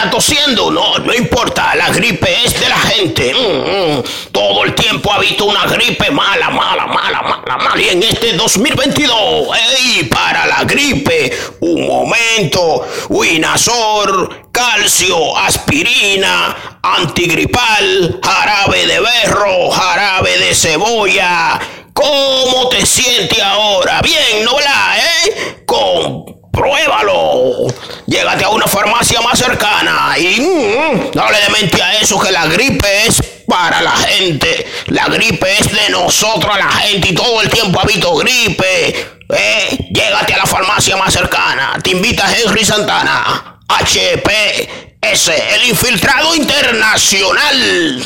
está tosiendo. No, no importa, la gripe es de la gente. Mm, mm. Todo el tiempo ha visto una gripe mala, mala, mala, mala, mala. Y en este 2022, ¡ey! Para la gripe, un momento, Winazor, calcio, aspirina, antigripal, jarabe de berro, jarabe de cebolla. ¿Cómo te sientes ahora? Bien, ¿no eh? Compruébalo. Llégate a una farmacia más cercana y mm, no le de mente a eso que la gripe es para la gente. La gripe es de nosotros, la gente, y todo el tiempo ha habido gripe. Eh, llégate a la farmacia más cercana. Te invita Henry Santana. HPS, el infiltrado internacional.